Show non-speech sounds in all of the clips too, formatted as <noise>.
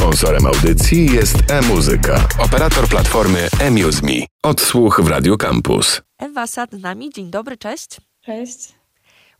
Sponsorem audycji jest e-muzyka, operator platformy eMuseMe. Odsłuch w Radio Campus. Ewa Sad z nami. Dzień dobry, cześć. Cześć.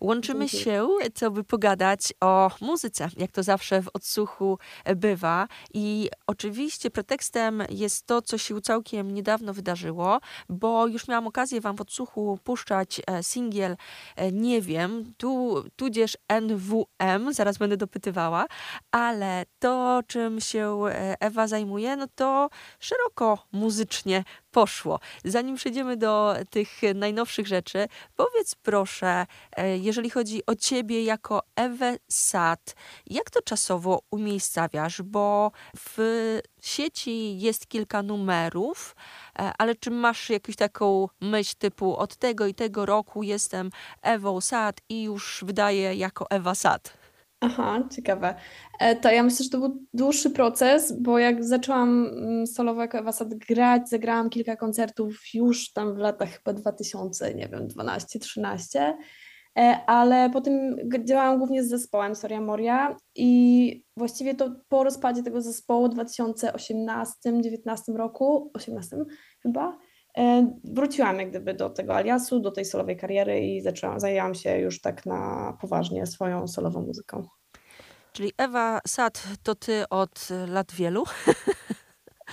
Łączymy Dziękuję. się, co by pogadać o muzyce, jak to zawsze w odsłuchu bywa. I oczywiście pretekstem jest to, co się całkiem niedawno wydarzyło, bo już miałam okazję Wam w odsłuchu puszczać e, singiel e, Nie wiem, tu, tudzież NWM, zaraz będę dopytywała, ale to, czym się e, Ewa zajmuje, no to szeroko muzycznie poszło. Zanim przejdziemy do tych najnowszych rzeczy, powiedz proszę, e, jeżeli chodzi o ciebie jako Ewę Sad, jak to czasowo umiejscawiasz? Bo w sieci jest kilka numerów, e, ale czy masz jakąś taką myśl typu od tego i tego roku jestem Ewą Sad i już wydaję jako Ewa Sad? Aha, ciekawe. E, To ja myślę, że to był dłuższy proces, bo jak zaczęłam mm, solowo jako grać, zagrałam kilka koncertów już tam w latach chyba 2000, nie wiem, 12-13, ale potem działałam głównie z zespołem Soria Moria i właściwie to po rozpadzie tego zespołu w 2018-19 roku, 18 chyba, e, wróciłam jak gdyby do tego aliasu, do tej solowej kariery i zaczęłam, zajęłam się już tak na poważnie swoją solową muzyką. Czyli Ewa Sad to ty od lat wielu. <laughs>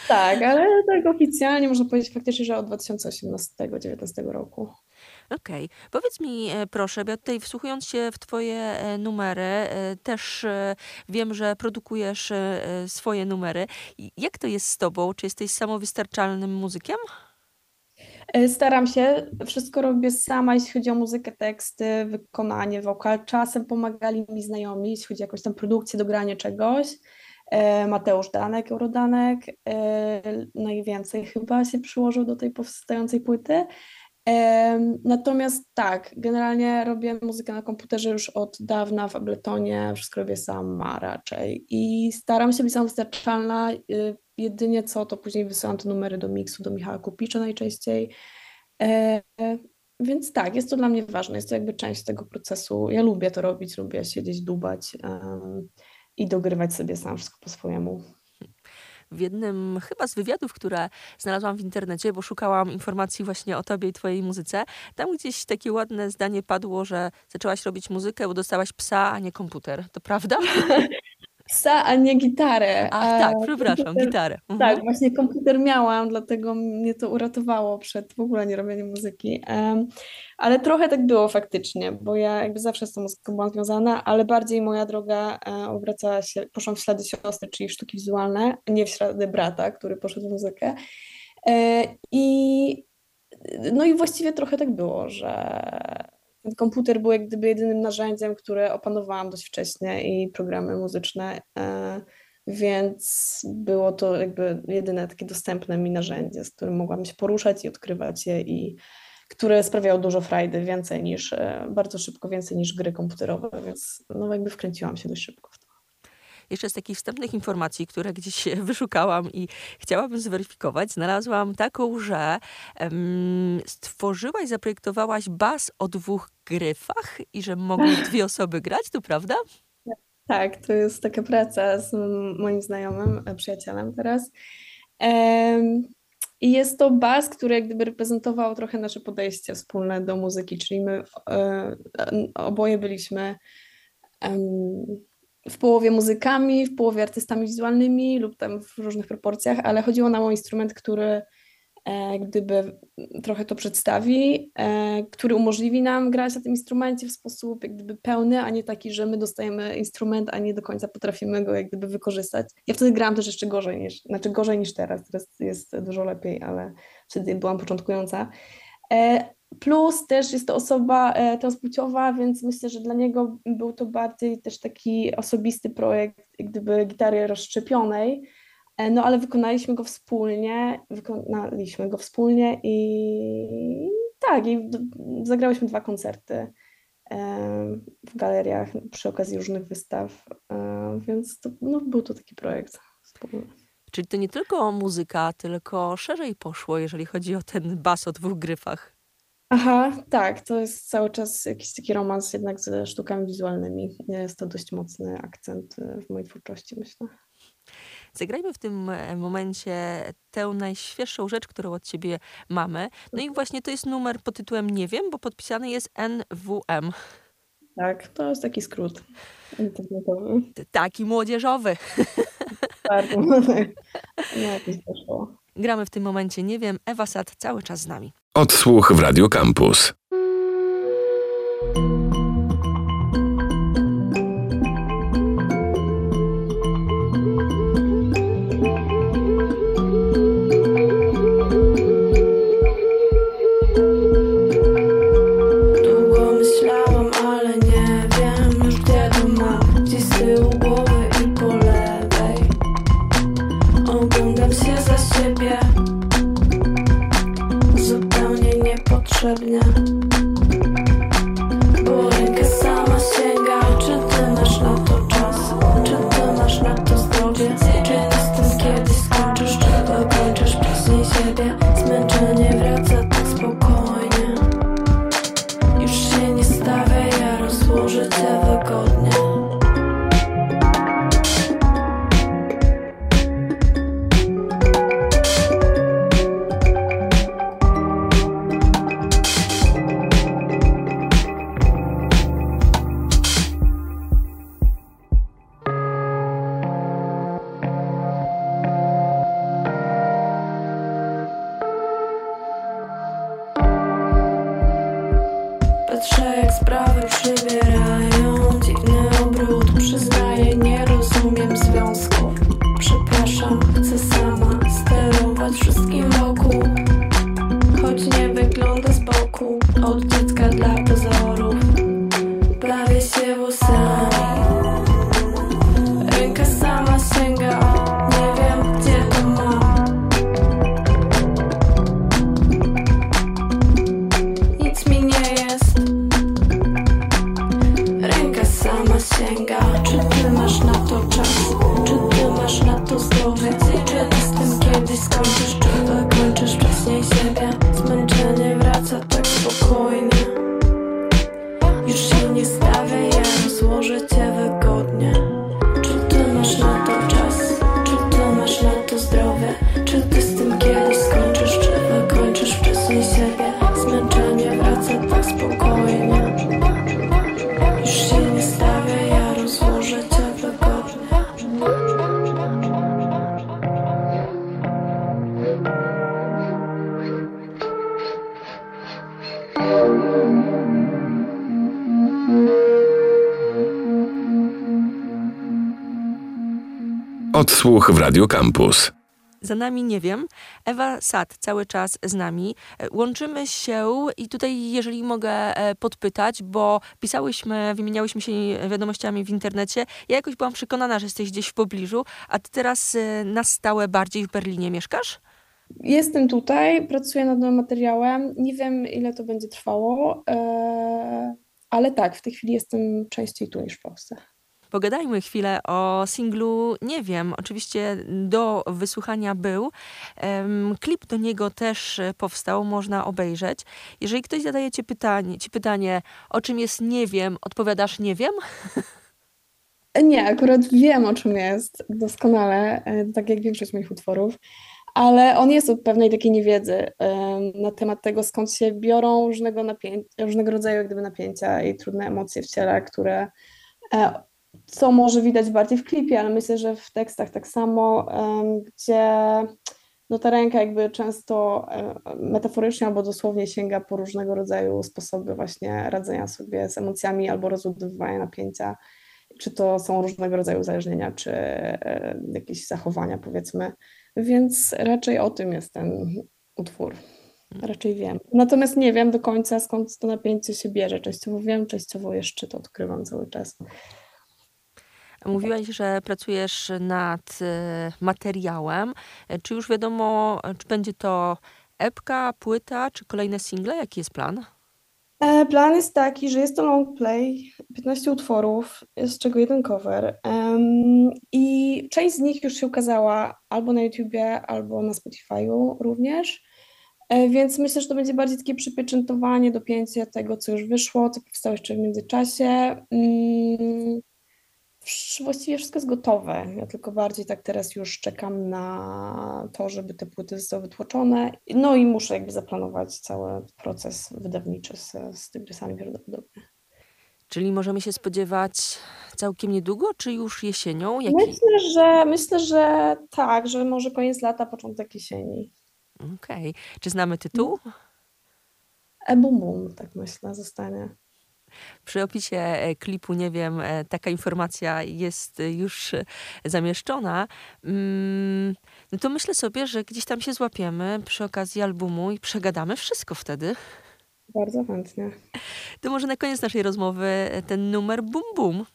Tak, ale tak oficjalnie można powiedzieć faktycznie, że od 2018-2019 roku. Okej. Powiedz mi e, proszę, bo ja tutaj wsłuchując się w twoje e, numery, e, też e, wiem, że produkujesz e, e, swoje numery. Jak to jest z tobą? Czy jesteś samowystarczalnym muzykiem? E, Staram się, wszystko robię sama, jeśli chodzi o muzykę, teksty, wykonanie, wokal. Czasem pomagali mi znajomi, jeśli chodzi o jakąś tam produkcję, dogranie czegoś. E, Mateusz Danek, Eurodanek, e, najwięcej chyba się przyłożył do tej powstającej płyty. Natomiast tak, generalnie robię muzykę na komputerze już od dawna w Abletonie, wszystko robię sama raczej i staram się być samowystarczalna. y, Jedynie co, to później wysyłam te numery do miksu, do Michała Kupicza najczęściej. E, Więc tak, jest to dla mnie ważne, jest to jakby część tego procesu. Ja lubię to robić, lubię siedzieć, dubać i dogrywać sobie sam wszystko po swojemu. W jednym chyba z wywiadów, które znalazłam w internecie, bo szukałam informacji właśnie o tobie i twojej muzyce, tam gdzieś takie ładne zdanie padło, że zaczęłaś robić muzykę, bo dostałaś psa, a nie komputer. To prawda? <laughs> Psa, a nie gitarę. Ach, tak, przepraszam, komputer- gitarę. Mhm. Tak, właśnie komputer miałam, dlatego mnie to uratowało przed w ogóle nie robieniem muzyki. Em, ale trochę tak było faktycznie, bo ja jakby zawsze z tą muzyką byłam związana, ale bardziej moja droga e, obracała się, poszłam w ślady siostry, czyli sztuki wizualne, nie w ślady brata, który poszedł w muzykę. E, I no i właściwie trochę tak było, że komputer był jak gdyby jedynym narzędziem, które opanowałam dość wcześnie i programy muzyczne, e, więc było to jakby jedyne takie dostępne mi narzędzie, z którym mogłam się poruszać i odkrywać je i które sprawiało dużo frajdy, więcej niż, e, bardzo szybko więcej niż gry komputerowe, więc no jakby wkręciłam się dość szybko. Jeszcze z takich wstępnych informacji, które gdzieś <laughs> wyszukałam i chciałabym zweryfikować, znalazłam taką, że em, stworzyłaś, zaprojektowałaś bas o dwóch gryfach i że mogą <laughs> dwie osoby grać, to prawda? Tak, to jest taka praca z moim znajomym, e, przyjacielem teraz. Em, I jest to bas, który jak gdyby reprezentował trochę nasze podejście wspólne do muzyki, czyli my e, oboje byliśmy w połowie muzykami, w połowie artystami wizualnymi lub tam w różnych proporcjach, ale chodziło nam o instrument, który e, gdyby trochę to przedstawi, e, który umożliwi nam grać na tym instrumencie w sposób jak gdyby pełny, a nie taki, że my dostajemy instrument, a nie do końca potrafimy go jak gdyby wykorzystać. Ja wtedy grałam też jeszcze gorzej niż, znaczy gorzej niż teraz, teraz jest dużo lepiej, ale wtedy byłam początkująca. E, Plus też jest to osoba e, transpłciowa, więc myślę, że dla niego był to bardziej też taki osobisty projekt, gdyby gitary rozszczepionej, E, No ale wykonaliśmy go wspólnie, wykonaliśmy go wspólnie i tak, i zagrałyśmy dwa koncerty e, w galeriach przy okazji różnych wystaw, więc to, no, był to taki projekt wspólny. Czyli to nie tylko muzyka, tylko szerzej poszło, jeżeli chodzi o ten bas o dwóch gryfach. Aha, tak, to jest cały czas jakiś taki romans jednak ze sztukami wizualnymi. Jest to dość mocny akcent e, w mojej twórczości, myślę. Zagrajmy w tym e, momencie tę najświeższą rzecz, którą od ciebie mamy. No i właśnie to jest numer pod tytułem Nie wiem, bo podpisany jest NWM. Tak, to jest taki skrót internetowy. Taki młodzieżowy. Bardzo. <laughs> No, jakoś. Gramy w tym momencie Nie wiem, Ewa Sad cały czas z nami. Odsłuch w Radio Campus. Długo myślałam, ale nie wiem już gdzie to mam Gdzieś z tyłu głowy duszewnie. Jak sprawy przybierają Odsłuch w Radio Campus. Za nami nie wiem. Ewa Sad cały czas z nami. E, Łączymy się i tutaj, jeżeli mogę e, podpytać, bo pisałyśmy, wymieniałyśmy się wiadomościami w internecie. Ja jakoś byłam przekonana, że jesteś gdzieś w pobliżu, a ty teraz e, na stałe bardziej w Berlinie mieszkasz? Jestem tutaj, pracuję nad nowym materiałem. Nie wiem, ile to będzie trwało, ale tak, w tej chwili jestem częściej tu niż w Polsce. Pogadajmy chwilę o singlu Nie wiem. Oczywiście do wysłuchania był. Klip do niego też powstał, można obejrzeć. Jeżeli ktoś zadaje ci pytanie, ci pytanie, o czym jest Nie wiem, odpowiadasz Nie wiem? <laughs> Nie, akurat wiem, o czym jest doskonale, e, tak jak większość moich utworów, ale on jest od pewnej takiej niewiedzy na temat tego, skąd się biorą różnego, napię- różnego rodzaju jak gdyby napięcia i trudne emocje w ciele, które e, co może widać bardziej w klipie, ale myślę, że w tekstach tak samo, gdzie no ta ręka jakby często metaforycznie albo dosłownie sięga po różnego rodzaju sposoby właśnie radzenia sobie z emocjami albo rozładowywania napięcia czy to są różnego rodzaju uzależnienia, czy jakieś zachowania, powiedzmy. Więc raczej o tym jest ten utwór. Raczej wiem. Natomiast nie wiem do końca, skąd to napięcie się bierze. Częściowo wiem, częściowo jeszcze to odkrywam cały czas. Mówiłaś, że pracujesz nad e, materiałem. Czy już wiadomo, czy będzie to epka, płyta, czy kolejne single? Jaki jest plan? E, Plan jest taki, że jest to long play, 15 utworów, z czego jeden cover. Em, I część z nich już się ukazała albo na YouTubie, albo na Spotify'u również. E, Więc myślę, że to będzie bardziej takie przypieczętowanie, dopięcie tego, co już wyszło, co powstało jeszcze w międzyczasie. Mm, właściwie wszystko jest gotowe. Ja tylko bardziej tak teraz już czekam na to, żeby te płyty zostały wytłoczone. No i muszę jakby zaplanować cały proces wydawniczy z, z tygrysami prawdopodobnie. Czyli możemy się spodziewać całkiem niedługo, czy już jesienią? Jaki... Myślę, że myślę, że tak, że może koniec lata, początek jesieni. Okej. Okay. Czy znamy tytuł? E bum bum, tak myślę, zostanie. Przy opisie e, klipu, nie wiem, e, taka informacja jest już zamieszczona. Mm, no to myślę sobie, że gdzieś tam się złapiemy przy okazji albumu i przegadamy wszystko wtedy. Bardzo chętnie. To może na koniec naszej rozmowy e, ten numer Bum Bum.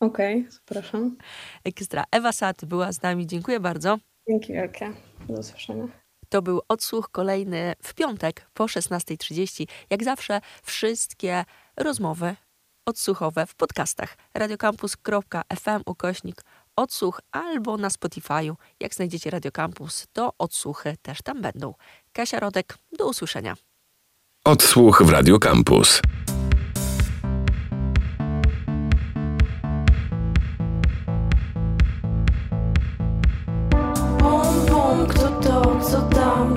Okej, okay, zapraszam. Ekstra. Ewa Sat była z nami. Dziękuję bardzo. Dzięki wielkie. Do usłyszenia. To był odsłuch kolejny w piątek po 16.30. Jak zawsze wszystkie rozmowy odsłuchowe w podcastach radiocampus.fm ukośnik odsłuch albo na Spotify'u. Jak znajdziecie Radio Campus, to odsłuchy też tam będą. Kasia Rodek, do usłyszenia. Odsłuch w Radio Campus. Bum, bum, kto to, co tam,